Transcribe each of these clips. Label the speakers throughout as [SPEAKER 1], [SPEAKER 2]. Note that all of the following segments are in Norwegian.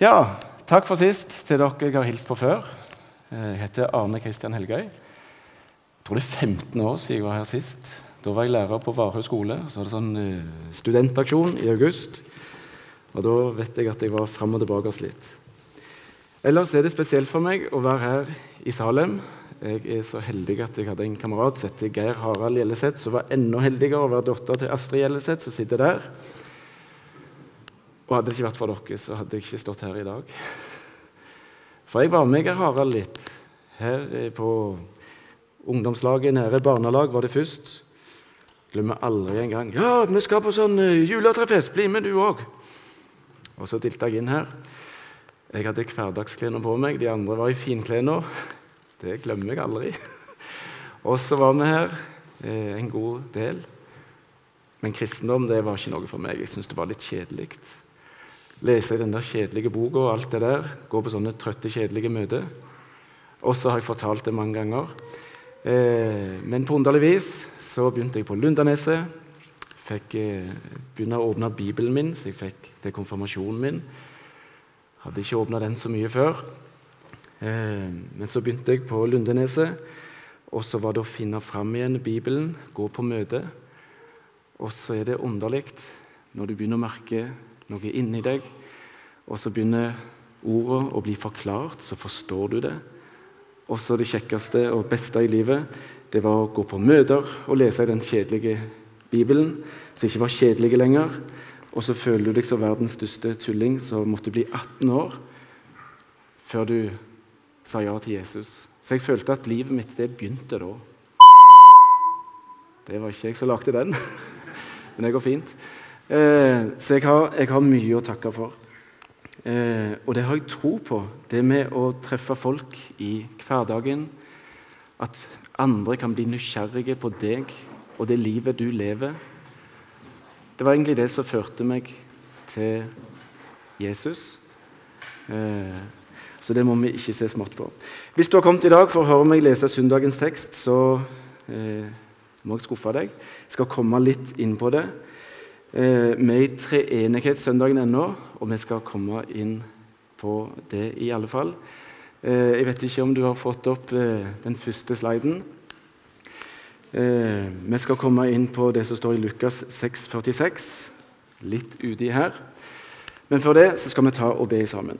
[SPEAKER 1] Ja, takk for sist til dere jeg har hilst på før. Jeg heter Arne Kristian Helgøy. Jeg tror det er 15 år siden jeg var her sist. Da var jeg lærer på Varhaug skole. Så var det sånn eh, studentaksjon i august. Og da vet jeg at jeg var fram og tilbake litt. Ellers er det spesielt for meg å være her i Salem. Jeg er så heldig at jeg hadde en kamerat som heter Geir Harald Gjelleseth, som var enda heldigere å være datter til Astrid Gjelleseth, som sitter der. Og hadde det ikke vært for dere, så hadde jeg ikke stått her i dag. For jeg var med Harald litt. Her på ungdomslaget nede, barnelag, var det først. Glemmer aldri en gang. 'Ja, vi skal på sånn uh, juletrefest. Bli med, du òg.' Og så dilta jeg inn her. Jeg hadde hverdagsklærne på meg, de andre var i finklærne. Det glemmer jeg aldri. Og så var vi her eh, en god del. Men kristendom det var ikke noe for meg. Jeg syntes det var litt kjedelig lese i den der kjedelige boka og alt det der. Gå på sånne trøtte, kjedelige møter. Og så har jeg fortalt det mange ganger. Eh, men på underlig vis så begynte jeg på Lundaneset. Fikk eh, begynne å åpne Bibelen min, så jeg fikk til konfirmasjonen min. Hadde ikke åpna den så mye før. Eh, men så begynte jeg på Lundeneset, og så var det å finne fram igjen Bibelen, gå på møte. Og så er det underlig når du begynner å merke noe inni deg, og så begynner ordene å bli forklart, så forstår du det. Og så det kjekkeste og beste i livet, det var å gå på møter og lese i den kjedelige Bibelen, som ikke var kjedelig lenger. Og så føler du deg som verdens største tulling som måtte bli 18 år før du sa ja til Jesus. Så jeg følte at livet mitt det begynte da. Det var ikke jeg som lagde den, men det går fint. Eh, så jeg har, jeg har, mye å takke for. Eh, og det har jeg tro på. Det med å treffe folk i hverdagen. At andre kan bli nysgjerrige på deg og det livet du lever. Det var egentlig det som førte meg til Jesus. Eh, så det må vi ikke se smått på. Hvis du har kommet i dag for å høre meg lese søndagens tekst, så eh, må jeg skuffe deg. Jeg skal komme litt inn på det. Eh, vi er i treenighetssøndagen ennå, og vi skal komme inn på det i alle fall. Eh, jeg vet ikke om du har fått opp eh, den første sliden. Vi skal komme inn på det som står i Lukas 6,46, litt uti her. Men før det så skal vi ta og be sammen.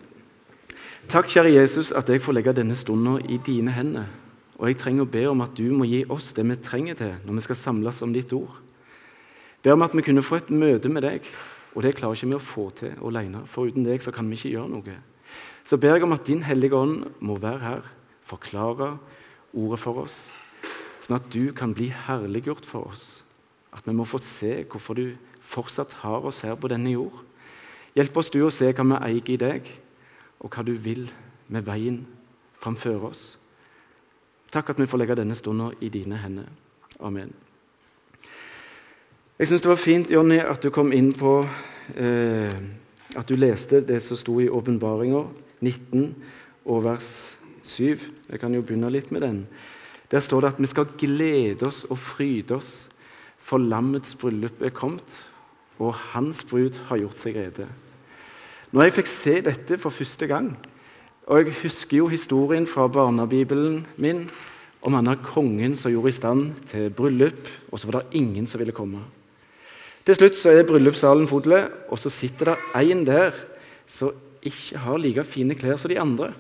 [SPEAKER 1] Takk, kjære Jesus, at jeg får legge denne stunden i dine hender. Og jeg trenger å be om at du må gi oss det vi trenger til når vi skal samles om ditt ord. Ber om at vi kunne få et møte med deg, og det klarer ikke vi å få til alene. For uten deg så kan vi ikke gjøre noe. Så ber jeg om at Din Hellige Ånd må være her, forklare ordet for oss, sånn at du kan bli herliggjort for oss. At vi må få se hvorfor du fortsatt har oss her på denne jord. Hjelp oss du å se hva vi eier i deg, og hva du vil med veien framfor oss. Takk at vi får legge denne stunden i dine hender. Amen. Jeg syns det var fint Jonny, at du kom inn på eh, at du leste det som sto i Åpenbaringer 19 og vers 7. Jeg kan jo begynne litt med den. Der står det at vi skal glede oss og fryde oss, for lammets bryllup er kommet, og hans brud har gjort seg rede. Når jeg fikk se dette for første gang, og jeg husker jo historien fra barnebibelen min om han er kongen som gjorde i stand til bryllup, og så var det ingen som ville komme. Til slutt så er bryllupssalen full, og så sitter det en der som ikke har like fine klær som de andre.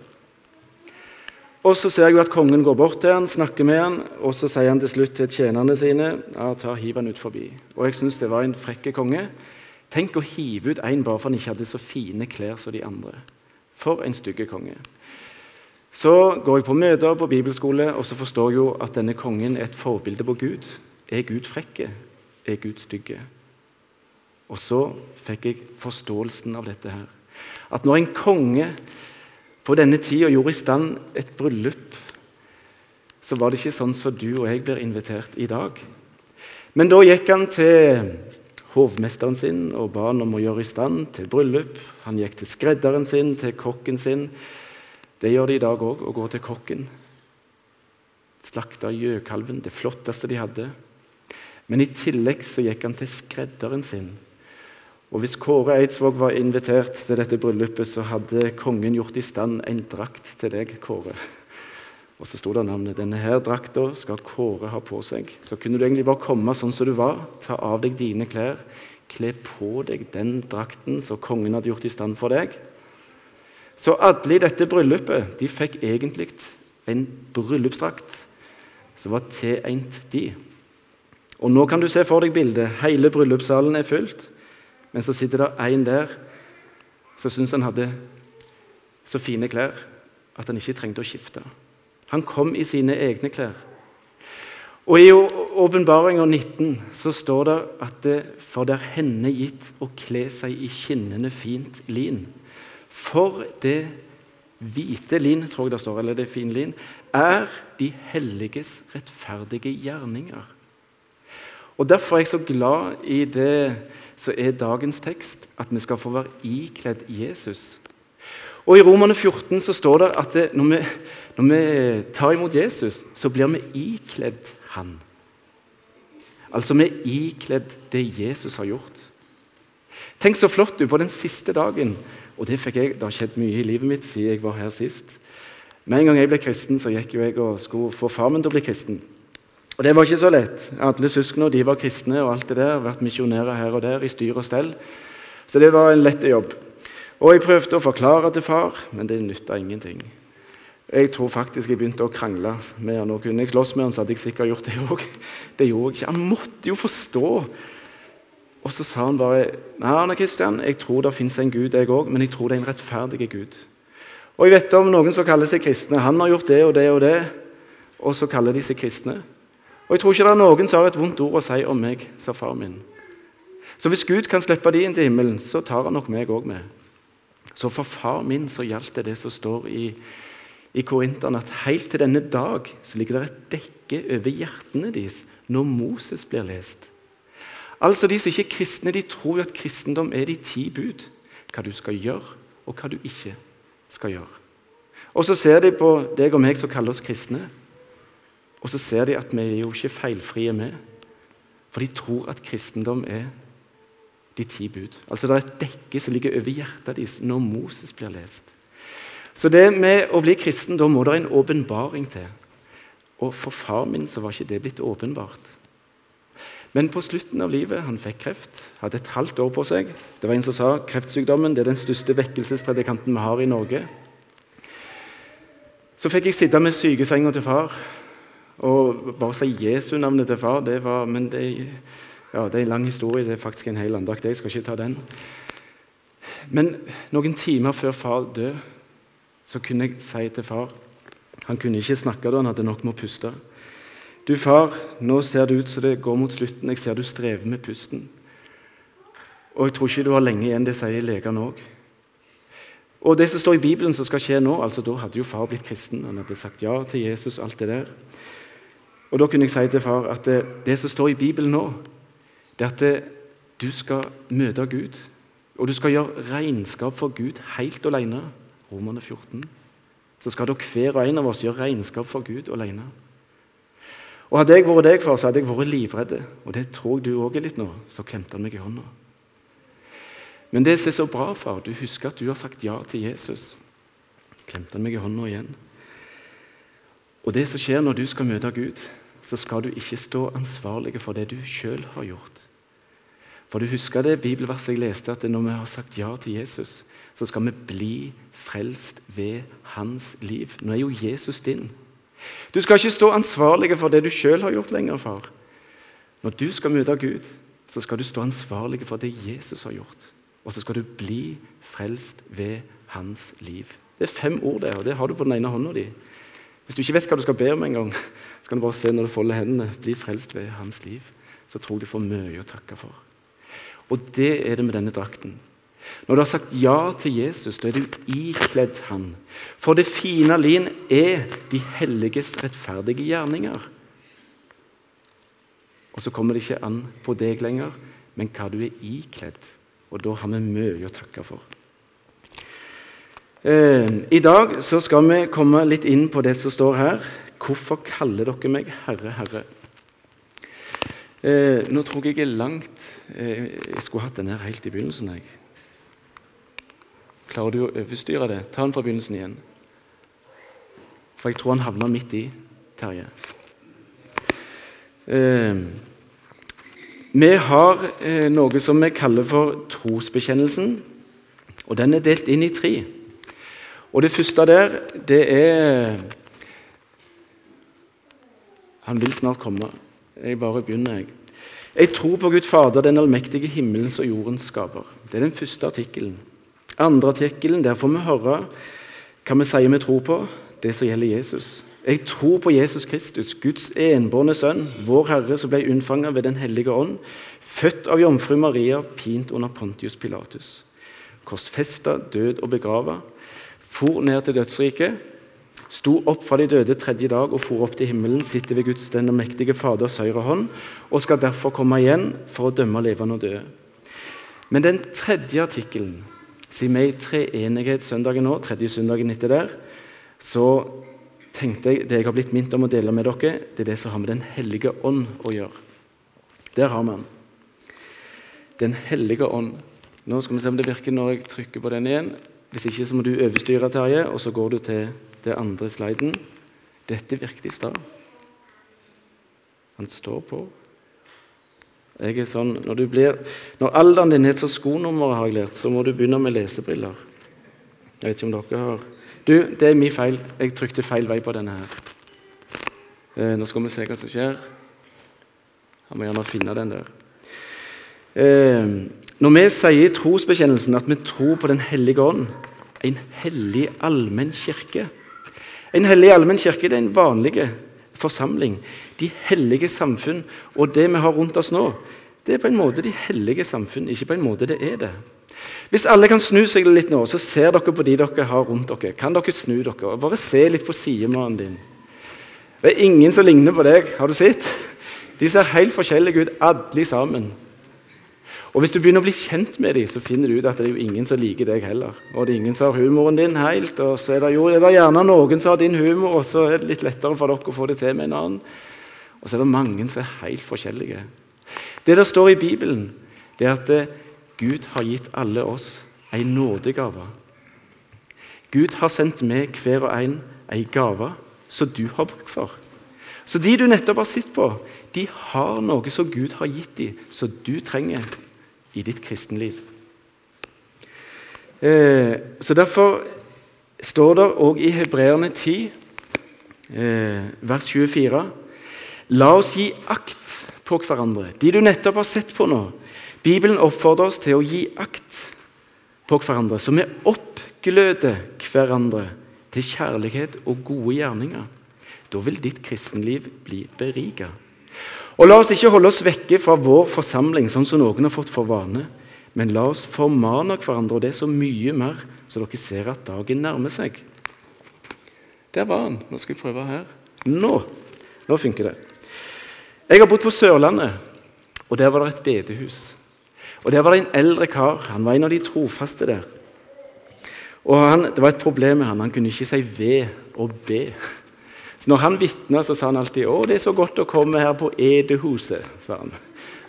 [SPEAKER 1] Og Så ser jeg jo at kongen går bort til han, snakker med han, og så sier han til slutt til tjenerne sine ja, ta hiv han ut forbi. Og Jeg syns det var en frekke konge. Tenk å hive ut en bare for han ikke hadde så fine klær som de andre. For en stygge konge. Så går jeg på møter på bibelskole, og så forstår jeg jo at denne kongen er et forbilde på Gud. Er Gud frekke? Er Gud stygge? Og så fikk jeg forståelsen av dette her. At når en konge på denne tida gjorde i stand et bryllup, så var det ikke sånn som du og jeg blir invitert i dag. Men da gikk han til hovmesteren sin og ba han om å gjøre i stand til bryllup. Han gikk til skredderen sin, til kokken sin. Det gjør de i dag òg, å gå til kokken. Slakta gjøkalven, det flotteste de hadde. Men i tillegg så gikk han til skredderen sin Og Hvis Kåre Eidsvåg var invitert til dette bryllupet, så hadde kongen gjort i stand en drakt til deg, Kåre. Og så sto det navnet. Denne her drakta skal Kåre ha på seg. Så kunne du egentlig bare komme sånn som du var, ta av deg dine klær, kle på deg den drakten som kongen hadde gjort i stand for deg. Så alle i dette bryllupet de fikk egentlig en bryllupsdrakt som var tilegnet de. Og nå kan du se for deg bildet. Hele bryllupssalen er fylt. Men så sitter det en der som syns han hadde så fine klær at han ikke trengte å skifte. Han kom i sine egne klær. Og I åpenbaringa 19 så står det at det for det er henne gitt å kle seg i skinnende fint lin. For det hvite lin, tror jeg det står, eller det fine lin, er de helliges rettferdige gjerninger. Og Derfor er jeg så glad i det som er dagens tekst, at vi skal få være ikledd Jesus. Og I Romane 14 så står det at det, når, vi, når, vi, tar imot Jesus, så blir vi ikledd Han. Altså vi er ikledd det Jesus har gjort. Tenk så flott du på den siste dagen. Og Det jeg, det har skjedd mye i livet mitt siden jeg var her sist. Med en gang jeg ble kristen, så gikk jo jeg og skulle få far min til å bli kristen. Og Det var ikke så lett. Alle søsknene de var kristne og alt det der, vært misjonærer her og der i styr og stell. Så det var en lett jobb. Og Jeg prøvde å forklare til far, men det nytta ingenting. Jeg tror faktisk jeg begynte å krangle med han. Og kunne jeg slåss med han, så hadde jeg sikkert gjort det òg. Det gjorde jeg ikke. Han måtte jo forstå. Og så sa han bare Nei, Arne Kristian, jeg tror det fins en Gud, jeg òg, men jeg tror det er en rettferdig Gud. Og jeg vet om noen som kaller seg kristne. Han har gjort det og det og det, og så kaller de seg kristne. Og jeg tror ikke det er noen som har et vondt ord å si om meg, sa far min. Så hvis Gud kan slippe de inn til himmelen, så tar han nok meg òg med. Så for far min så gjaldt det det som står i, i Korinteren, at helt til denne dag så ligger det et dekke over hjertene deres når Moses blir lest. Altså De som ikke er kristne, de tror at kristendom er de ti bud. Hva du skal gjøre, og hva du ikke skal gjøre. Og Så ser de på deg og meg som kaller oss kristne, og så ser de at vi er jo ikke feilfrie med. For de tror at kristendom er de ti bud. Altså Det er et dekke som ligger over hjertet deres når Moses blir lest. Så det med å bli kristen, da må det en åpenbaring til. Og for far min så var ikke det blitt åpenbart. Men på slutten av livet han fikk kreft, hadde et halvt år på seg. Det var en som sa kreftsykdommen det er den største vekkelsespredikanten vi har i Norge. Så fikk jeg sitte med sykesenga til far og bare si Jesu-navnet til far. det var, men det ja, det er en lang historie. Det er faktisk en hel andakt. Jeg skal ikke ta den. Men noen timer før far døde, så kunne jeg si til far Han kunne ikke snakke da, han hadde nok med å puste. Du, far, nå ser det ut som det går mot slutten. Jeg ser du strever med pusten. Og jeg tror ikke du har lenge igjen. Det sier legene òg. Og det som står i Bibelen som skal skje nå altså Da hadde jo far blitt kristen. Han hadde sagt ja til Jesus, alt det der. Og Da kunne jeg si til far at det, det som står i Bibelen nå, det er at du skal møte Gud, og du skal gjøre regnskap for Gud helt alene. Romerne 14. Så skal dere hver og en av oss gjøre regnskap for Gud alene. Og Hadde jeg vært deg, far, så hadde jeg vært livredd. Og det tror jeg du òg er litt nå. Så klemte han meg i hånda. Men det som er så bra, far, du husker at du har sagt ja til Jesus. Klemte han meg i hånda igjen. Og det som skjer når du skal møte Gud, så skal du ikke stå ansvarlig for det du sjøl har gjort. For du husker det bibelverset jeg leste, at når vi har sagt ja til Jesus, så skal vi bli frelst ved hans liv. Nå er jo Jesus din. Du skal ikke stå ansvarlig for det du sjøl har gjort lenger, far. Når du skal møte Gud, så skal du stå ansvarlig for det Jesus har gjort. Og så skal du bli frelst ved hans liv. Det er fem ord der, og det har du på den ene hånda di. Hvis du ikke vet hva du skal be om engang, så kan du bare se når du folder hendene. Bli frelst ved hans liv. Så tror jeg du får mye å takke for. Og det er det med denne drakten. Når du har sagt ja til Jesus, da er du ikledd han. For det fine lin er de helliges rettferdige gjerninger. Og så kommer det ikke an på deg lenger, men hva du er ikledd. Og da har vi mye å takke for. Eh, I dag så skal vi komme litt inn på det som står her. Hvorfor kaller dere meg Herre, Herre? Eh, nå tror jeg jeg er langt eh, Jeg skulle hatt den her helt i begynnelsen. jeg. Klarer du å overstyre det? Ta den fra begynnelsen igjen. For jeg tror han havna midt i, Terje. Eh, vi har eh, noe som vi kaller for trosbekjennelsen. Og den er delt inn i tre. Og det første der, det er Han vil snart komme. Jeg bare begynner, jeg. Jeg tror på Gud Fader, den allmektige himmelens og jordens skaper. Det er den første artikkelen. Andre artikkelen, der får vi høre hva vi sier vi tror på, det som gjelder Jesus. Jeg tror på Jesus Kristus, Guds enbårne sønn, vår Herre, som ble unnfanget ved Den hellige ånd, født av jomfru Maria, pint under Pontius Pilatus. Korsfesta, død og begrava, for ned til dødsriket, sto opp fra de døde tredje dag og for opp til himmelen, sitter ved Guds den mektige Faders høyre hånd, og skal derfor komme igjen for å dømme levende og døde. Men den tredje artikkelen, siden vi er i treenighetssøndagen nå, tredje søndagen etter der, så tenkte jeg det jeg har blitt minnet om å dele med dere, det er det som har med Den hellige ånd å gjøre. Der har vi den. Den hellige ånd. Nå skal vi se om det virker når jeg trykker på den igjen. Hvis ikke så må du overstyre, Terje, og så går du til det andre sliden. Dette virket i stad. Han står på. Jeg er sånn, når, du blir, når alderen din er et så skonummer, har jeg lært, så må du begynne med lesebriller. Jeg vet ikke om dere har Du, det er min feil. Jeg trykte feil vei på denne her. Eh, nå skal vi se hva som skjer. Han må gjerne finne den der. Eh, når vi sier i trosbekjennelsen at vi tror på Den hellige ånd, en hellig allmenn kirke En hellig allmenn kirke det er en vanlig forsamling. De hellige samfunn. Og det vi har rundt oss nå, det er på en måte de hellige samfunn, ikke på en måte det er det. Hvis alle kan snu seg litt nå, så ser dere på de dere har rundt dere. Kan dere snu dere? Bare se litt på sidemannen din. Det er ingen som ligner på deg. Har du sett? De ser helt forskjellige ut, alle sammen. Og Hvis du begynner å bli kjent med dem, så finner du ut at det er jo ingen som liker deg heller. Og det er ingen som har humoren din helt, og så er det jo er gjerne noen som har din humor, og så er det litt lettere for dere å få det til med en annen. Og så er det mange som er helt forskjellige. Det der står i Bibelen, det er at eh, Gud har gitt alle oss en nådegave. Gud har sendt med hver og en en gave som du har bruk for. Så de du nettopp har sett på, de har noe som Gud har gitt dem, som du trenger i ditt kristenliv. Eh, så Derfor står det òg i Hebreerne 10, eh, vers 24 La oss gi akt på hverandre, de du nettopp har sett på nå. Bibelen oppfordrer oss til å gi akt på hverandre, så vi oppgløder hverandre til kjærlighet og gode gjerninger. Da vil ditt kristenliv bli berika. Og la oss ikke holde oss vekke fra vår forsamling, sånn som noen har fått for vane. Men la oss formane hverandre, og det er så mye mer, så dere ser at dagen nærmer seg. Der var han. Nå skal jeg prøve her. Nå! Nå funker det. Jeg har bodd på Sørlandet, og der var det et bedehus. Og Der var det en eldre kar. Han var en av de trofaste der. Og han, Det var et problem med han. Han kunne ikke si V og B. Så når han vitna, sa han alltid 'Å, det er så godt å komme her på Edehuset'. sa Han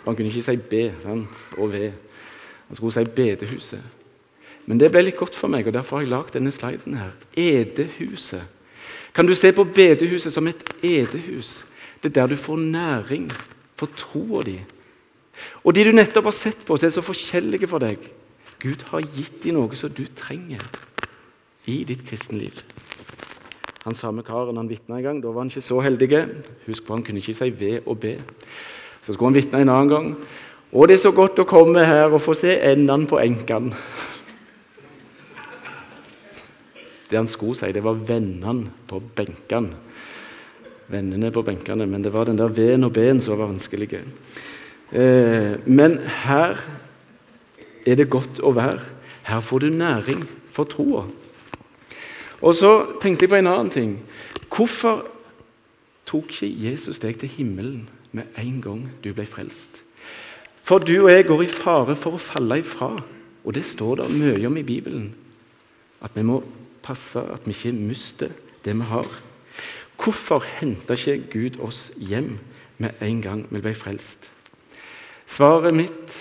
[SPEAKER 1] Han kunne ikke si B sant? og V. Han skulle si Bedehuset. Men det ble litt godt for meg, og derfor har jeg lagd denne sliden her. Edehuset. Kan du se på bedehuset som et edehus? Det er der du får næring for troa di. Og de du nettopp har sett på, som er så forskjellige for deg Gud har gitt dem noe som du trenger i ditt kristenliv. Han samme karen han vitna en gang. Da var han ikke så heldig. Husk på, han kunne ikke si V og B. Så skulle han vitne en annen gang. Og det er så godt å komme her og få se endene på enkene. Det han skulle si, det var vennene på benkene. Vennene på benkene, Men det var den der V-en og B-en som var vanskelig. Eh, men her er det godt å være. Her får du næring for troa. Og så tenkte jeg på en annen ting. Hvorfor tok ikke Jesus deg til himmelen med en gang du ble frelst? For du og jeg går i fare for å falle ifra, og det står det mye om i Bibelen. At vi må passe at vi ikke mister det vi har. Hvorfor henta ikke Gud oss hjem med en gang vi ble frelst? Svaret mitt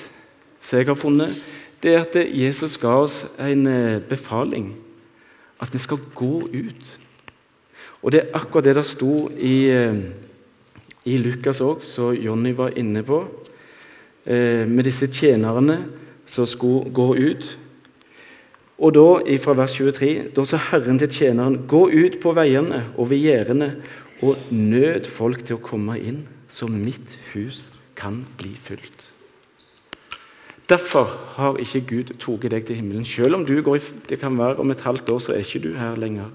[SPEAKER 1] som jeg har funnet, det er at Jesus ga oss en eh, befaling. At vi skal gå ut. Og det er akkurat det det sto i, eh, i Lukas òg, som Jonny var inne på, eh, med disse tjenerne som skulle gå ut. Og da, fra vers 23, da sa Herren til tjeneren.: Gå ut på veiene og ved gjerdene og nød folk til å komme inn, så mitt hus kan bli fylt. Derfor har ikke Gud tatt deg til himmelen. Selv om du går i, det kan være om et halvt år, så er ikke du her lenger.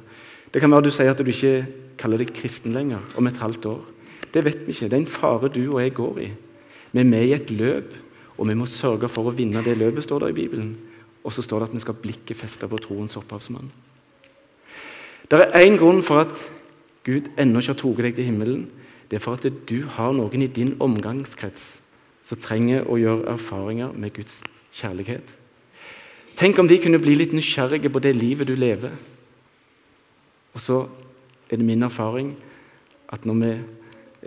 [SPEAKER 1] Det kan være du sier at du ikke kaller deg kristen lenger om et halvt år. Det vet vi ikke. Det er en fare du og jeg går i. Vi er med i et løp, og vi må sørge for å vinne det løpet, står det i Bibelen. Og så står det at vi skal blikket festet på troens opphavsmann. Det er én grunn for at Gud ennå ikke har tatt deg til himmelen. Det er for at du har noen i din omgangskrets som trenger å gjøre erfaringer med Guds kjærlighet. Tenk om de kunne bli litt nysgjerrige på det livet du lever. Og så er det min erfaring at når vi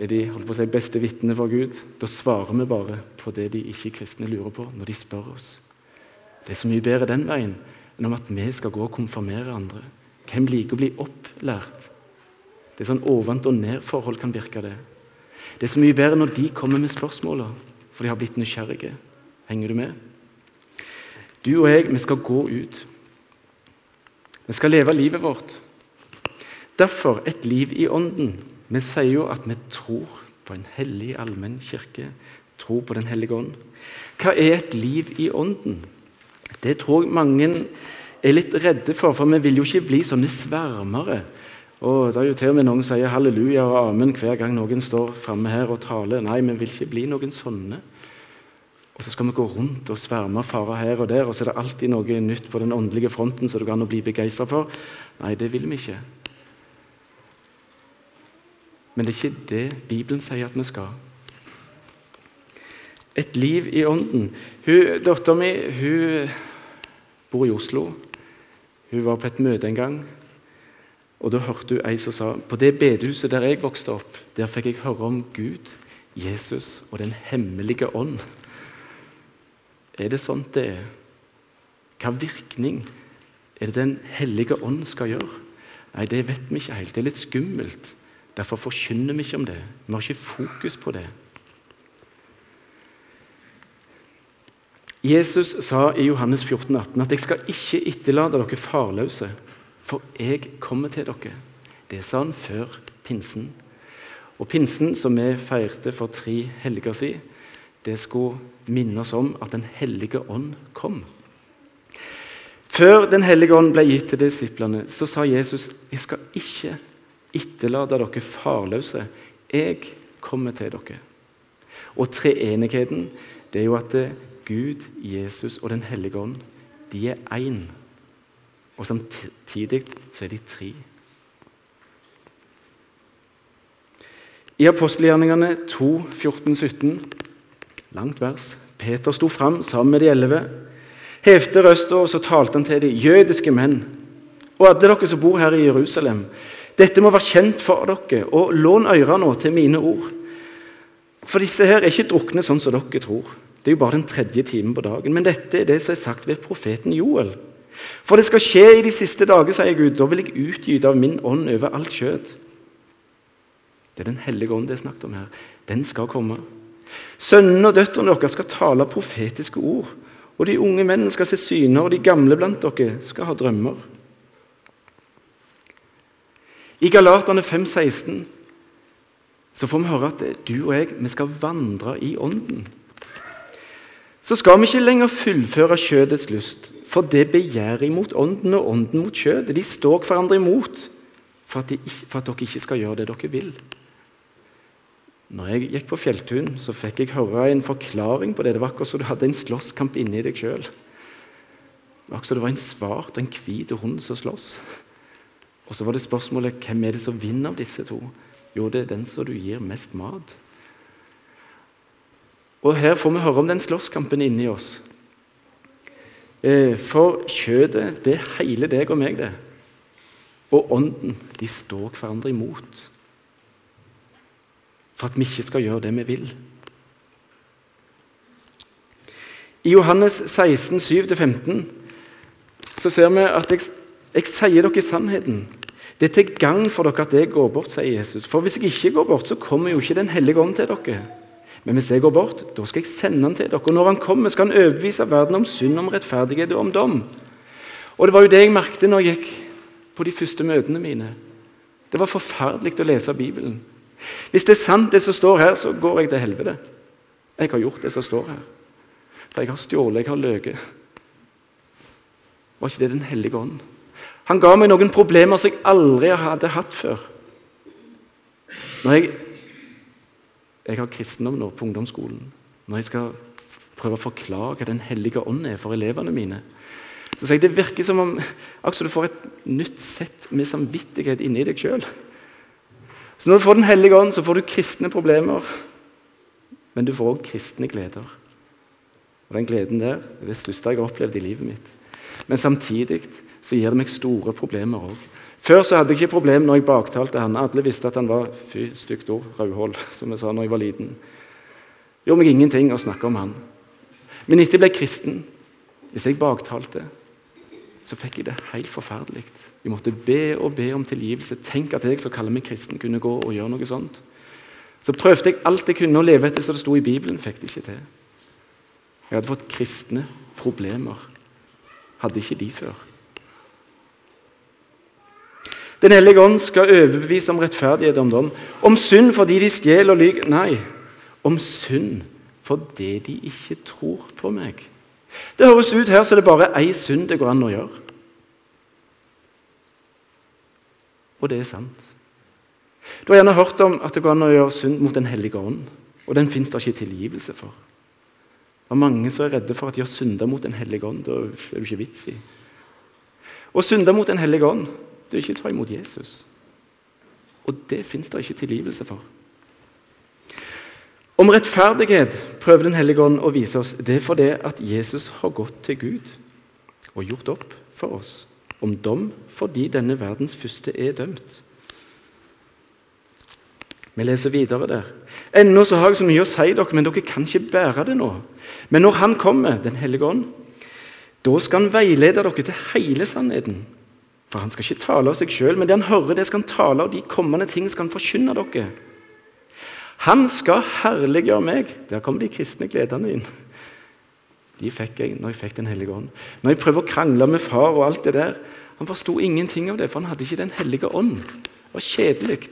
[SPEAKER 1] er de holdt på å si, beste vitnene for Gud, da svarer vi bare på det de ikke-kristne lurer på når de spør oss. Det er så mye bedre den veien enn om at vi skal gå og konfirmere andre. Hvem liker å bli opplært? Det er sånn ovent og ned-forhold kan virke det. Det er så mye bedre når de kommer med spørsmåla for de har blitt nysgjerrige. Henger du med? Du og jeg, vi skal gå ut. Vi skal leve livet vårt. Derfor et liv i Ånden. Vi sier jo at vi tror på en hellig allmenn kirke. Tror på Den hellige ånd. Hva er et liv i Ånden? Det tror jeg mange er litt redde for, for vi vil jo ikke bli sånne svermere. Og Det er jo til og med noen sier halleluja og amen hver gang noen står framme her og taler. Nei, vi vil ikke bli noen sånne. Og så skal vi gå rundt og sverme farer her og der, og så er det alltid noe nytt på den åndelige fronten som det går an å bli begeistra for. Nei, det vil vi ikke. Men det er ikke det Bibelen sier at vi skal. Et liv i ånden. Dattera mi bor i Oslo. Hun var på et møte en gang. Og Da hørte hun ei som sa på det bedehuset der jeg vokste opp, der fikk jeg høre om Gud, Jesus og Den hemmelige ånd. Er det sånn det er? Hva virkning er det Den hellige ånd skal gjøre? Nei, Det vet vi ikke helt. Det er litt skummelt. Derfor forkynner vi ikke om det. Vi har ikke fokus på det. Jesus sa i Johannes 14, 18 at 'jeg skal ikke etterlate dere farløse, for jeg kommer til dere'. Det sa han før pinsen. Og Pinsen, som vi feirte for tre helger siden, det skulle minne oss om at Den hellige ånd kom. Før Den hellige ånd ble gitt til disiplene, så sa Jesus jeg skal ikke etterlate dere farløse. Jeg kommer til dere. Og treenigheten det er jo at Gud, Jesus og Den hellige ånd de er én. Og samtidig så er de tre. I apostelgjerningene 2, 14, 17 Langt vers. Peter sto fram sammen med de elleve, hevte røsta, og så talte han til de jødiske menn. Og alle dere som bor her i Jerusalem, dette må være kjent for dere, og lån øra nå til mine ord. For disse her er ikke drukne sånn som dere tror. Det er jo bare den tredje timen på dagen. Men dette er det som er sagt ved profeten Joel. For det skal skje i de siste dager, sier Gud. Da vil jeg utgyte av min ånd over alt kjød. Det er Den hellige ånd det er snakket om her. Den skal komme. Sønnene og døtrene deres skal tale profetiske ord. Og de unge mennene skal se syner, og de gamle blant dere skal ha drømmer. I Galaterne 5,16 så får vi høre at du og jeg vi skal vandre i Ånden. Så skal vi ikke lenger fullføre kjødets lyst, for det begjærer imot Ånden og Ånden mot kjødet. De står hverandre imot for at, de, for at dere ikke skal gjøre det dere vil. Når jeg gikk på fjelltun, så fikk jeg høre en forklaring på det. Det var akkurat som du hadde en slåsskamp inni deg sjøl. Det var akkurat som det var en svart og en hvit hund som slåss. Og så var det spørsmålet hvem er det som vinner av disse to. Jo, det er den som du gir mest mat. Og her får vi høre om den slåsskampen inni oss. Eh, for kjødet, det er hele deg og meg, det. Og ånden, de står hverandre imot for at vi ikke skal gjøre det vi vil. I Johannes 16, 7-15 så ser vi at jeg, jeg sier dere sannheten. Det er til gagn for dere at jeg går bort, sier Jesus. For hvis jeg ikke går bort, så kommer jo ikke Den hellige ånd til dere. Men hvis jeg går bort, da skal jeg sende han til dere. Og når han kommer, skal han overbevise verden om synd, om rettferdighet og om dom. Og Det var jo det jeg merket når jeg gikk på de første møtene mine. Det var forferdelig å lese Bibelen. Hvis det er sant, det som står her, så går jeg til helvete. Jeg har gjort det som står her. For jeg har stjålet, jeg har løyet. Var ikke det Den hellige ånd? Han ga meg noen problemer som jeg aldri hadde hatt før. Når jeg jeg har kristendom nå på ungdomsskolen. Når jeg skal prøve å forklare hva Den hellige ånd er for elevene mine, så sier jeg det virker som om altså, du får et nytt sett med samvittighet inni deg sjøl. Så når du får Den hellige ånd, så får du kristne problemer, men du får òg kristne gleder. Og Den gleden der er det største jeg har opplevd i livet mitt. Men samtidig så gir det meg store problemer òg. Før så hadde jeg ikke problem når jeg baktalte han. Alle visste at han var fy, stygt ord, rødhål, som jeg sa når jeg var liten. Gjorde meg ingenting å snakke om han. Men etter jeg ble kristen, hvis jeg baktalte, så fikk jeg det helt forferdelig. Jeg måtte be og be om tilgivelse. Tenk at jeg som kaller meg kristen, kunne gå og gjøre noe sånt. Så prøvde jeg alt jeg kunne å leve etter som det sto i Bibelen. Fikk det ikke til. Jeg hadde fått kristne problemer. Hadde ikke de før. Den hellige ånd skal overbevise om rettferdighet om dom. Om synd fordi de stjeler og lyver. Nei, om synd fordi de ikke tror på meg. Det høres ut her som det bare er ei synd det går an å gjøre. Og det er sant. Du har gjerne hørt om at det går an å gjøre synd mot Den hellige ånd. Og den fins det ikke tilgivelse for. Det er mange som er redde for at de har synda mot Den hellige ånd. Det er jo ikke vits i. Å synde mot Den hellige ånd det er ikke å ta imot Jesus. Og det fins det ikke tilgivelse for. Om rettferdighet prøver Den hellige ånd å vise oss. Det er fordi at Jesus har gått til Gud og gjort opp for oss om dom fordi denne verdens første er dømt. Vi leser videre der. Ennå så har jeg så mye å si dere, men dere kan ikke bære det nå. Men når Han kommer, Den hellige ånd, da skal Han veilede dere til hele sannheten. For han skal ikke tale av seg sjøl, men det han hører, det skal han tale av. De kommende ting skal han forkynne dere. Han skal herliggjøre meg. Der kommer de kristne gledene inn. De fikk jeg når jeg fikk Den hellige ånd. Når jeg prøver å krangle med far og alt det der Han forsto ingenting av det, for han hadde ikke Den hellige ånd. Det var kjedelig.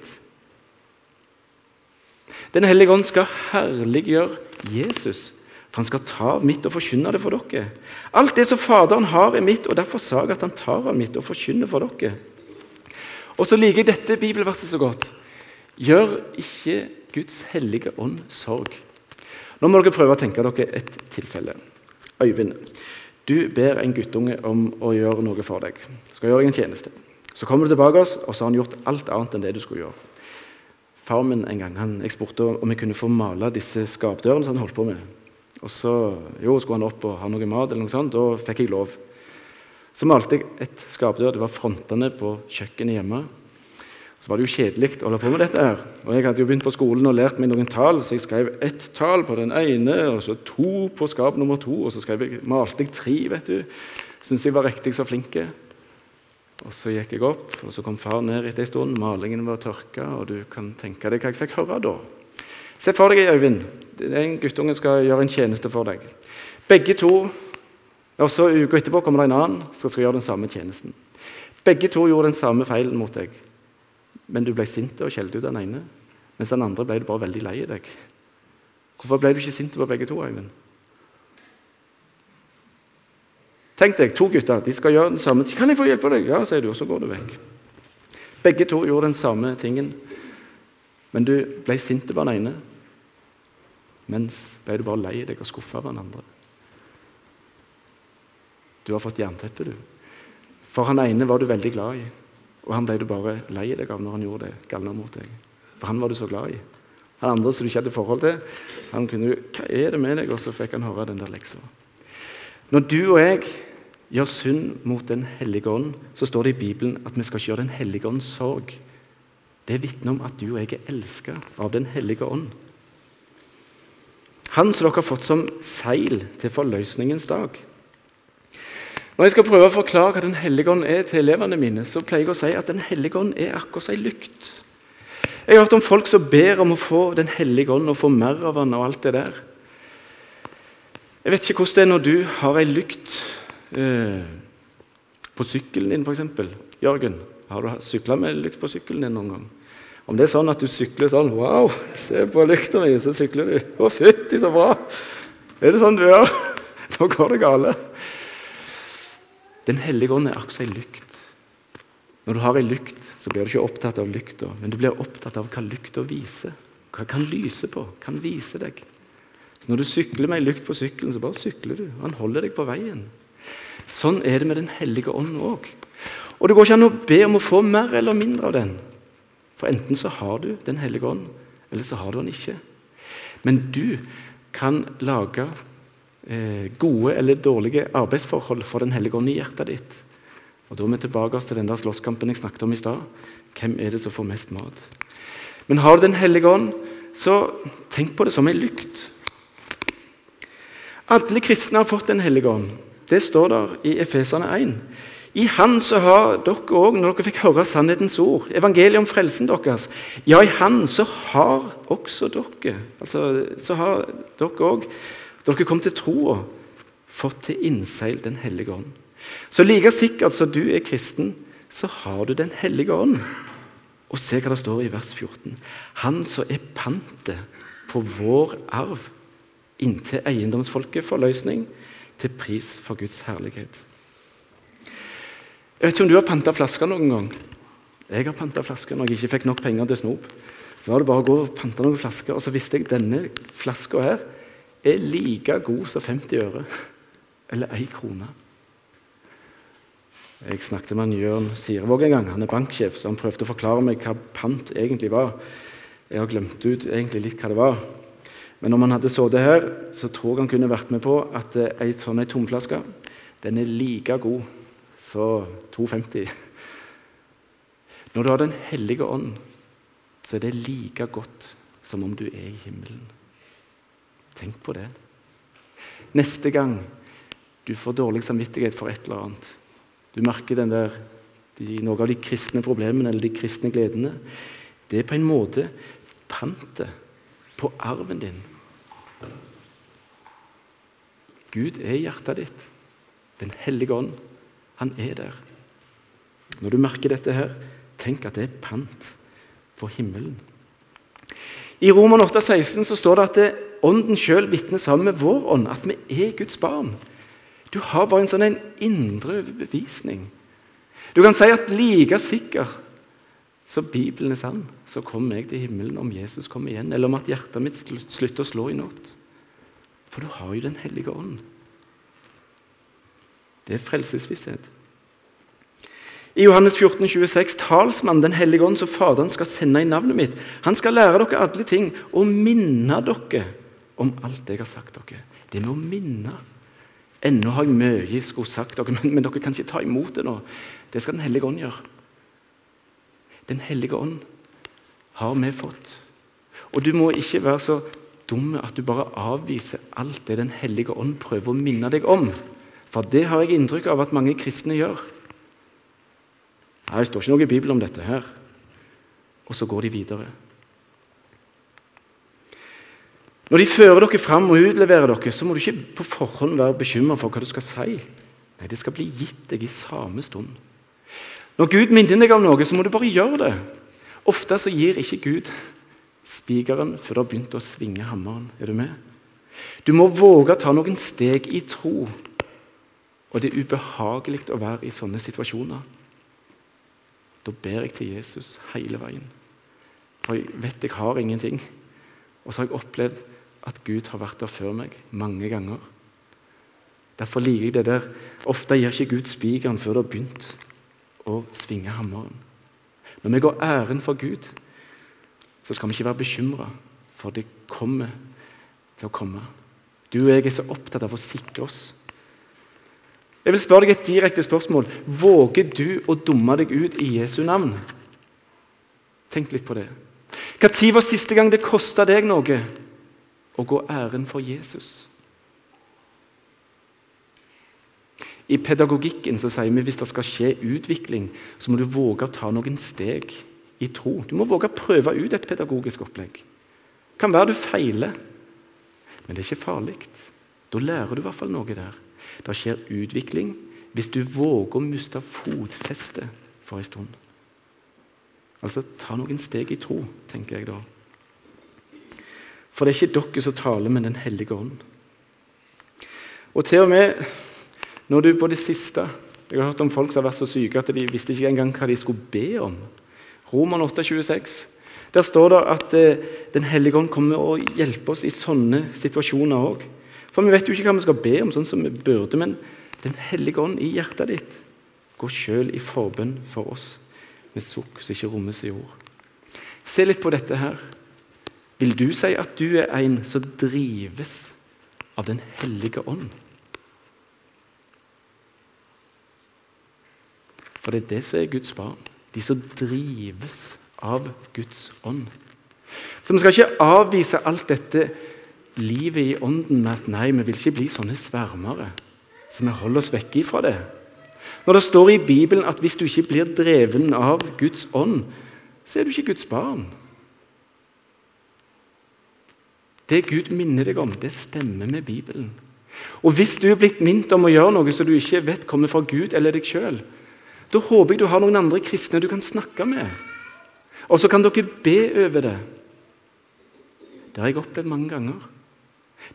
[SPEAKER 1] Den hellige ånd skal herliggjøre Jesus. For han skal ta av mitt og forkynne det for dere. Alt det som Faderen har, er mitt, og derfor sa jeg at han tar av mitt og forkynner for dere. Og så liker jeg dette bibelverset så godt. Gjør ikke Guds hellige ånd sorg. Nå må dere prøve å tenke dere et tilfelle. Øyvind, du ber en guttunge om å gjøre noe for deg. Skal gjøre deg en tjeneste. Så kommer du tilbake oss, og så har han gjort alt annet enn det du skulle gjøre. Far min en gang, han, Jeg spurte om jeg kunne få male disse skapdørene som han holdt på med. Og så jo, skulle han opp og ha noe mat, eller noe sånt, da fikk jeg lov. Så malte jeg et skapdør. Det var frontene på kjøkkenet hjemme. Så var det jo kjedelig å holde på med dette. her. Og Jeg hadde jo begynt på skolen og lært meg noen tall, så jeg skrev ett tall på den ene, og så to på skap nummer to, og så jeg, malte jeg tre. vet du. Syns jeg var riktig så flink. Og Så gikk jeg opp, og så kom far ned etter en stund. Malingen var tørka, og du kan tenke deg hva jeg fikk høre da. Se for deg, Øyvind, en guttunge skal gjøre en tjeneste for deg. Begge to og så Uka etterpå kommer det en annen som skal gjøre den samme tjenesten. Begge to gjorde den samme feilen mot deg, men du ble sint og skjelte ut den ene. Mens den andre ble du bare veldig lei deg. Hvorfor ble du ikke sint på begge to? Øyvind? Tenk deg, To gutter de skal gjøre den samme 'Kan jeg få hjelpe deg?' Ja, sier du, og så går du vekk. Begge to gjorde den samme tingen, men du ble sint på den ene mens ble du bare lei deg og skuffa av hverandre. Du har fått jernteppe, du. For han ene var du veldig glad i, og han ble du bare lei deg av når han gjorde det galne mot deg. For han var du så glad i. Han andre som du ikke hadde forhold til, han kunne du, 'Hva er det med deg?' Og så fikk han høre den der leksa. Når du og jeg gjør synd mot Den hellige ånd, så står det i Bibelen at vi skal ikke gjøre Den hellige ånds sorg. Det vitner om at du og jeg er elska av Den hellige ånd. Han som dere har fått som seil til forløsningens dag. Når jeg skal prøve å forklare hva Den hellige ånd er til elevene mine, så pleier jeg å si at Den hellige ånd er akkurat som ei lykt. Jeg har hørt om folk som ber om å få Den hellige ånd og få mer av han og alt det der. Jeg vet ikke hvordan det er når du har ei lykt eh, på sykkelen din, f.eks. Jørgen, har du sykla med lykt på sykkelen din noen gang? Om det er sånn at du sykler sånn Wow, se på lykta mi, så sykler du. Å, fytti, så bra! Er det sånn du gjør? Da går det gale. Den hellige ånd er akkurat ei lykt. Når du har ei lykt, så blir du ikke opptatt av lykta, men du blir opptatt av hva lykta viser. Hva kan lyse på, kan vise deg. Så Når du sykler med ei lykt på sykkelen, så bare sykler du. og Han holder deg på veien. Sånn er det med Den hellige ånd òg. Og det går ikke an å be om å få mer eller mindre av den. For enten så har du Den hellige ånd, eller så har du den ikke. Men du kan lage Eh, gode eller dårlige arbeidsforhold for Den hellige ånd i hjertet ditt. Og Da er vi tilbake til den der slåsskampen jeg snakket om i stad. Hvem er det som får mest mat? Men har du Den hellige ånd, så tenk på det som en lykt. Alle kristne har fått Den hellige ånd. Det står der i Efesene 1. I Han så har dere òg, når dere fikk høre sannhetens ord, evangeliet om frelsen deres Ja, i Han så har også dere altså, så har dere da dere kom til troa, fått til innseil Den hellige ånd. Så like sikkert som du er kristen, så har du Den hellige ånd. Og se hva det står i vers 14. Han som er pantet på vår arv inntil eiendomsfolket får løsning, til pris for Guds herlighet. Jeg vet ikke om du har panta flasker noen gang. Jeg har panta flasker når jeg ikke fikk nok penger til snop. Så var det bare å gå og pante noen flasker, og så visste jeg denne flaska her er like god som 50 øre eller ei krone. Jeg snakket med Jørn Sirevåg en gang. Han er banksjef, så han prøvde å forklare meg hva pant egentlig var. Jeg har glemt ut egentlig litt hva det var. Men om han hadde sittet her, så tror jeg han kunne vært med på at ei sånn tomflaske den er like god som 2,50. Når du har Den hellige ånd, så er det like godt som om du er i himmelen. Tenk på det. Neste gang du får dårlig samvittighet for et eller annet, du merker der, de, noen av de kristne problemene eller de kristne gledene, det er på en måte pantet på arven din. Gud er hjertet ditt. Den hellige ånd, han er der. Når du merker dette her, tenk at det er pant på himmelen. I Roman 8, 16 så står det at det, Ånden sjøl vitner sammen med vår ånd at vi er Guds barn. Du har bare en sånn en indre bevisning. Du kan si at like sikker så Bibelen er sann, så kommer jeg til himmelen om Jesus kommer igjen, eller om at hjertet mitt slutter å slå i natt. For du har jo Den hellige ånd. Det er frelsesvisshet. I Johannes 14, 26, talsmann Den hellige ånd, som Faderen skal sende i navnet mitt, han skal lære dere alle ting og minne dere om alt jeg har sagt dere. Det med å minne. Ennå har jeg mye jeg skulle sagt dere, men, men, dere kan ikke ta imot det nå. Det skal Den hellige ånd gjøre. Den hellige ånd har vi fått. Og du må ikke være så dum at du bare avviser alt det Den hellige ånd prøver å minne deg om. For det har jeg inntrykk av at mange kristne gjør. Nei, Det står ikke noe i Bibelen om dette her. Og så går de videre. Når de fører dere fram og utleverer dere, så må du ikke på forhånd være bekymra for hva du skal si. Nei, Det skal bli gitt deg i samme stund. Når Gud minner deg om noe, så må du bare gjøre det. Ofte så gir ikke Gud spikeren før du har begynt å svinge hammeren. Er du med? Du må våge å ta noen steg i tro. Og det er ubehagelig å være i sånne situasjoner. Da ber jeg til Jesus hele veien. For jeg vet jeg har ingenting. Og så har jeg opplevd at Gud har vært der før meg mange ganger. Derfor liker jeg det der. Ofte gir ikke Gud spikeren før det har begynt å svinge hammeren. Når vi går æren for Gud, så skal vi ikke være bekymra, for det kommer til å komme. Du og jeg er så opptatt av å sikre oss. Jeg vil spørre deg et direkte spørsmål. Våger du å dumme deg ut i Jesu navn? Tenk litt på det. Når var siste gang det kosta deg noe å gå æren for Jesus. I pedagogikken så sier vi at hvis det skal skje utvikling, så må du våge å ta noen steg i tro. Du må våge å prøve ut et pedagogisk opplegg. Det kan være du feiler, men det er ikke farlig. Da lærer du i hvert fall noe der. Det skjer utvikling hvis du våger å miste fotfestet for en stund. Altså ta noen steg i tro, tenker jeg da. For det er ikke dere som taler, men Den hellige ånd. Og til og med når du på det siste Jeg har hørt om folk som har vært så syke at de visste ikke engang hva de skulle be om. Roman 8, 26. Der står det at eh, Den hellige ånd kommer og hjelper oss i sånne situasjoner òg. For vi vet jo ikke hva vi skal be om, sånn som vi burde, men Den hellige ånd i hjertet ditt går sjøl i forbønn for oss med sukk som ikke rommes i ord. Se litt på dette her. Vil du si at du er en som drives av Den hellige ånd? For det er det som er Guds barn. De som drives av Guds ånd. Så vi skal ikke avvise alt dette livet i ånden med at nei, vi vil ikke bli sånne svermere. Så vi holder oss vekke ifra det. Når det står i Bibelen at hvis du ikke blir dreven av Guds ånd, så er du ikke Guds barn. Det Gud minner deg om, det stemmer med Bibelen. Og Hvis du er blitt minnet om å gjøre noe som du ikke vet kommer fra Gud eller deg sjøl, da håper jeg du har noen andre kristne du kan snakke med. Og så kan dere be over det. Det har jeg opplevd mange ganger.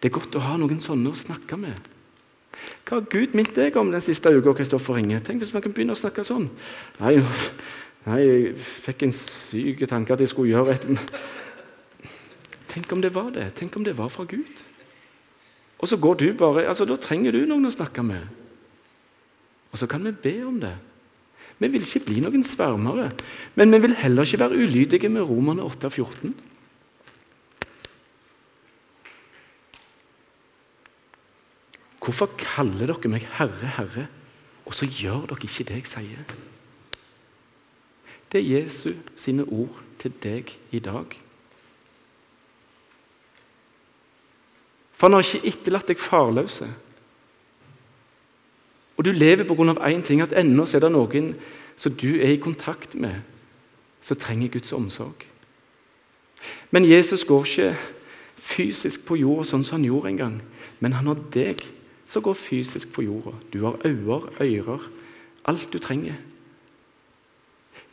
[SPEAKER 1] Det er godt å ha noen sånne å snakke med. Hva har Gud minnet deg om den siste uka? Kristoffer Inge? Tenk hvis man kan begynne å snakke sånn. Nei, nei jeg fikk en syk tanke at jeg skulle gjøre et Tenk om det var det. Tenk om det var fra Gud. Og så går du bare, altså Da trenger du noen å snakke med. Og så kan vi be om det. Vi vil ikke bli noen svermere, men vi vil heller ikke være ulydige med Romerne 8 og 14. Hvorfor kaller dere meg Herre, Herre, og så gjør dere ikke det jeg sier? Det er Jesu sine ord til deg i dag. For han har ikke etterlatt deg farløse. Og du lever pga. én ting, at ennå er det noen som du er i kontakt med, som trenger Guds omsorg. Men Jesus går ikke fysisk på jorda sånn som han gjorde en gang. Men han har deg som går fysisk på jorda. Du har øyne, ører, alt du trenger.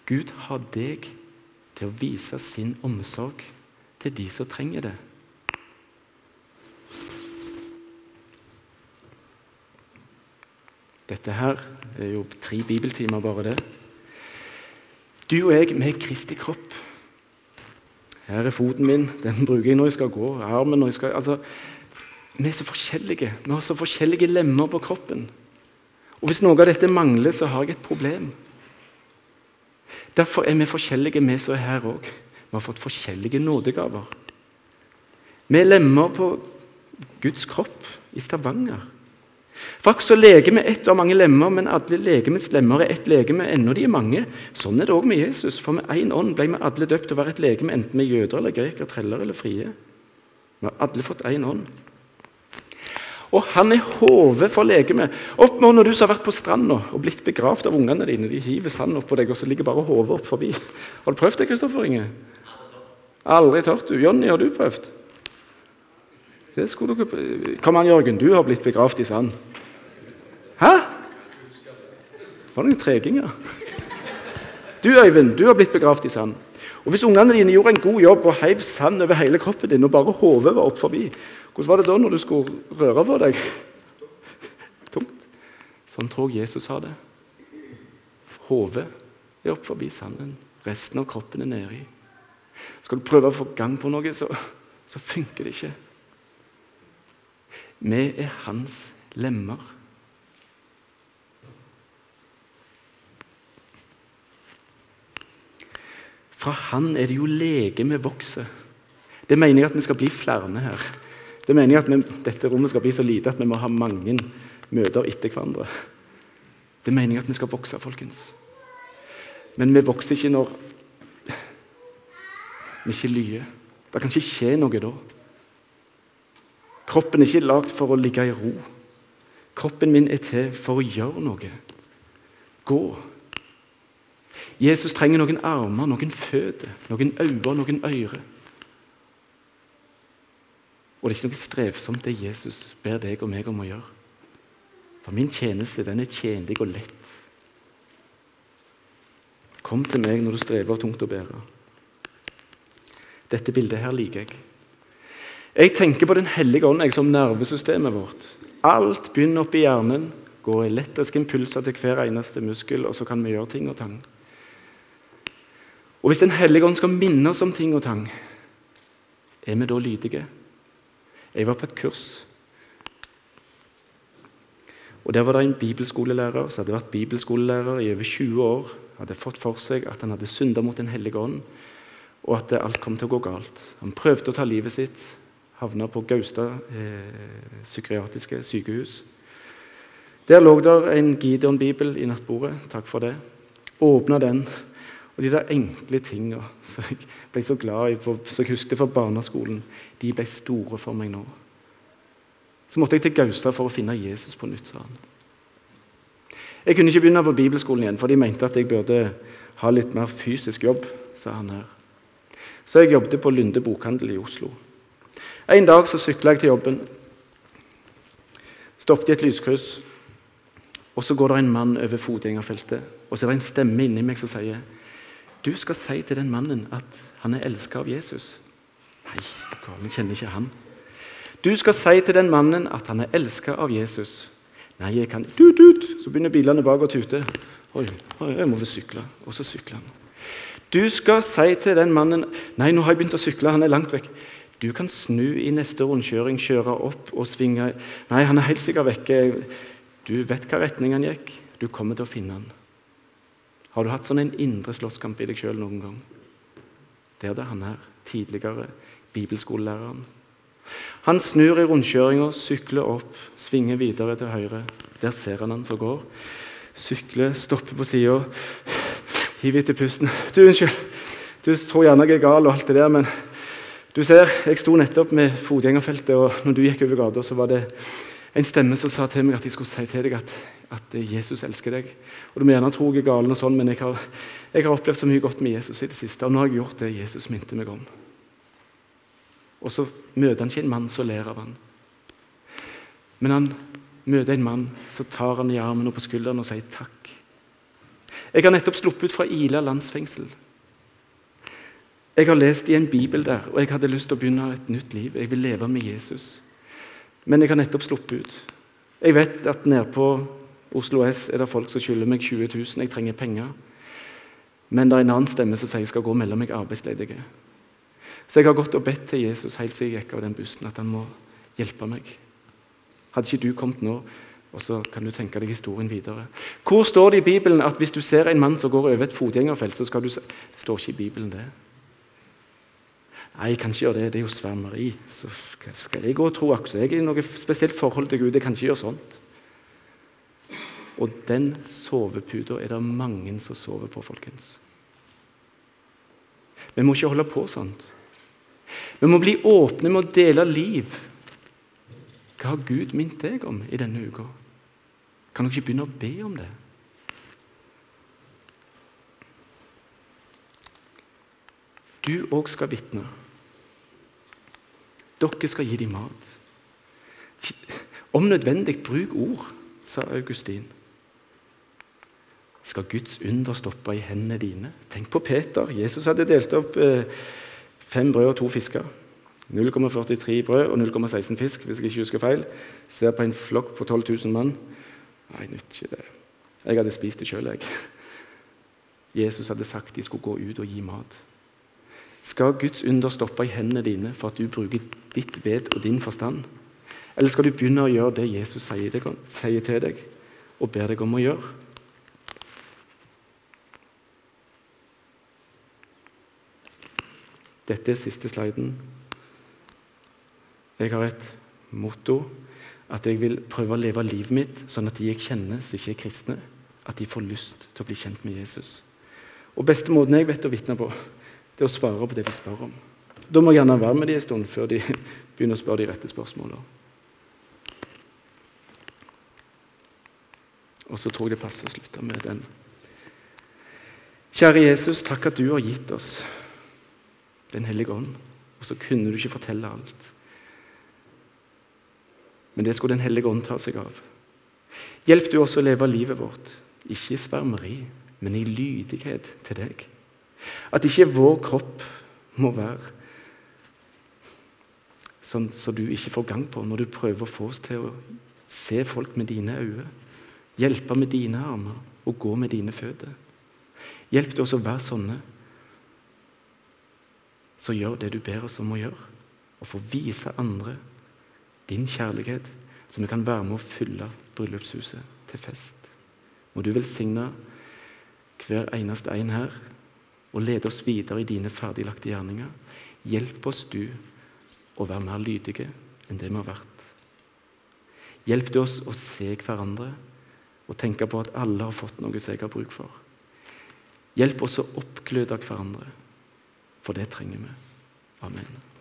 [SPEAKER 1] Gud har deg til å vise sin omsorg til de som trenger det. Dette her er jo tre bibeltimer, bare det. Du og jeg, er Kristi kropp. Her er foten min. Den bruker jeg når jeg skal gå. Armen når jeg skal altså, Vi er så forskjellige. Vi har så forskjellige lemmer på kroppen. Og Hvis noe av dette mangler, så har jeg et problem. Derfor er vi forskjellige, vi som er her òg. Vi har fått forskjellige nådegaver. Vi er lemmer på Guds kropp i Stavanger. Faktisk så legeme ett av mange lemmer, men alle legemets lemmer er ett legeme, ennå de er mange. Sånn er det òg med Jesus, for med én ånd ble vi alle døpt til å være et legeme, enten vi er jøder eller grekere, treller eller frie. Vi har alle fått én ånd. Og han er hodet for legemet. Opp når du som har vært på stranda og blitt begravd av ungene dine. De hiver sand oppå deg, og så ligger bare hodet opp forbi. Har du prøvd det, Kristoffer Inge? Aldri tørt, du. Jonny, har du prøvd? Det skulle dere... Kom an, Jørgen. Du har blitt begravd i sand. Hæ? For noen treginger. Du, Øyvind, du har blitt begravd i sand. Og Hvis ungene dine gjorde en god jobb og heiv sand over hele kroppen din, og bare hodet var opp forbi, hvordan var det da når du skulle røre på deg? Tungt. Sånn tror jeg Jesus har det. Hodet er opp forbi sanden. Resten av kroppen er nedi. Skal du prøve å få gang på noe, så, så funker det ikke. Vi er hans lemmer. Fra Han er det jo legemet vokser. Det mener jeg at vi skal bli flere her. Det mener jeg at vi, dette rommet skal bli så lite at vi må ha mange møter etter hverandre. Det mener jeg at vi skal vokse, folkens. Men vi vokser ikke når vi ikke lyer. Det kan ikke skje noe da. Kroppen er ikke lagd for å ligge i ro. Kroppen min er til for å gjøre noe. Gå. Jesus trenger noen armer, noen føtter, noen øyne, noen ører. Og det er ikke noe strevsomt det Jesus ber deg og meg om å gjøre. For min tjeneste den er tjenlig og lett. Kom til meg når du strever tungt å bære. Dette bildet her liker jeg. Jeg tenker på Den hellige ånd som nervesystemet vårt. Alt begynner oppi hjernen, går elektriske impulser til hver eneste muskel, og så kan vi gjøre ting og tang. Og Hvis Den hellige ånd skal minne oss om ting og tang, er vi da lydige? Jeg var på et kurs. Og Der var det en bibelskolelærer som hadde vært bibelskolelærer i over 20 år. Hadde fått for seg at han hadde synda mot Den hellige ånd, og at alt kom til å gå galt. Han prøvde å ta livet sitt, havna på Gaustad eh, psykiatriske sykehus. Der lå der en Gideon-bibel i nattbordet. Takk for det. Åpna den. Og de der enkle tinga som jeg ble så glad i, som jeg husket fra barneskolen, de ble store for meg nå. Så måtte jeg til Gaustad for å finne Jesus på nytt, sa han. Jeg kunne ikke begynne på bibelskolen igjen, for de mente at jeg burde ha litt mer fysisk jobb, sa han her. Så jeg jobbet på Lunde bokhandel i Oslo. En dag så sykla jeg til jobben. Stoppet i et lyskryss. Og så går det en mann over fotgjengerfeltet, og så er det en stemme inni meg som sier Du skal si til den mannen at han er elska av Jesus. Nei, vi kjenner ikke han. Du skal si til den mannen at han er elska av Jesus. Nei, jeg kan tut, tut. Så begynner bilene bak å tute. Oi, jeg må vel sykle. Og så sykler han. Du skal si til den mannen Nei, nå har jeg begynt å sykle, han er langt vekk. Du kan snu i neste rundkjøring, kjøre opp og svinge Nei, han er helt sikkert vekke. Du vet hva retning han gikk. Du kommer til å finne han. Har du hatt sånn en indre slåsskamp i deg sjøl noen gang? Det er han her, tidligere bibelskolelæreren. Han snur i rundkjøringa, sykler opp, svinger videre til høyre. Der ser han han som går. Sykler, stopper på sida, hiver etter pusten. Du, unnskyld, du tror gjerne jeg er gal og alt det der, men du ser, Jeg sto nettopp med fotgjengerfeltet, og når du gikk over gata, så var det en stemme som sa til meg at jeg skulle si til deg at, at Jesus elsker deg. Og Du må gjerne tro jeg er gal, og sånn, men jeg har, jeg har, opplevd så mye godt med Jesus i det siste. Og nå har jeg gjort det Jesus minte meg om. Og så møter han ikke en mann som ler av han. Men han møter en mann så tar han i armen og på skulderen og sier takk. Jeg har nettopp sluppet ut fra Ila landsfengsel. Jeg har lest i en bibel der, og jeg hadde lyst til å begynne et nytt liv. Jeg vil leve med Jesus. Men jeg har nettopp sluppet ut. Jeg vet at nede på Oslo S er det folk som skylder meg 20 000. Jeg trenger penger. Men det er en annen stemme som sier jeg skal gå mellom meg arbeidsledige. Så jeg har gått og bedt til Jesus helt siden jeg gikk av den bussen, at han må hjelpe meg. Hadde ikke du kommet nå, og så kan du tenke deg historien videre. Hvor står det i Bibelen at hvis du ser en mann som går over et fotgjengerfelt, så skal du se Det står ikke i Bibelen, det. Nei, jeg kan ikke gjøre det. Det er jo svermeri. Så skal jeg gå og tro akkurat jeg er i noe spesielt forhold til Gud. Jeg kan ikke gjøre sånt. Og den soveputa er det mange som sover på, folkens. Vi må ikke holde på sånt. Vi må bli åpne med å dele liv. Hva har Gud minnet deg om i denne uka? Kan dere ikke begynne å be om det? Du òg skal vitne. Dere skal gi dem mat. Om nødvendig, bruk ord, sa Augustin. Skal Guds under stoppe i hendene dine? Tenk på Peter. Jesus hadde delt opp eh, fem brød og to fisker. 0,43 brød og 0,16 fisk, hvis jeg ikke husker feil. Ser på en flokk på 12 000 mann. Nei, nytt ikke det. Jeg hadde spist det sjøl, jeg. Jesus hadde sagt de skulle gå ut og gi mat. Skal Guds under stoppe i hendene dine for at du bruker ditt ved og din forstand? Eller skal du begynne å gjøre det Jesus sier, deg, sier til deg og ber deg om å gjøre? Dette er siste sliden. Jeg har et motto at jeg vil prøve å leve livet mitt sånn at de jeg kjenner som ikke er kristne, at de får lyst til å bli kjent med Jesus. Og beste måten jeg vet å vitne på, det å svare på det vi spør om. Da må jeg gjerne være med dem en stund før de begynner å spørre de rette spørsmålene. Og så tror jeg det passer å slutte med den. Kjære Jesus, takk at du har gitt oss Den hellige ånd. Og så kunne du ikke fortelle alt. Men det skulle Den hellige ånd ta seg av. Hjelp du oss å leve livet vårt, ikke i svermeri, men i lydighet til deg. At ikke vår kropp må være sånn som du ikke får gang på når du prøver å få oss til å se folk med dine øyne, hjelpe med dine armer og gå med dine føtter. Hjelp oss å være sånne så gjør det du ber oss om å gjøre, og få vise andre din kjærlighet, så vi kan være med å fylle bryllupshuset til fest. Må du velsigne hver eneste en her og lede oss videre i dine ferdiglagte gjerninger. Hjelp oss, du, å være mer lydige enn det vi har vært. Hjelp du oss å se hverandre og tenke på at alle har fått noe som jeg har bruk for. Hjelp oss å oppgløde hverandre, for det trenger vi. Amen.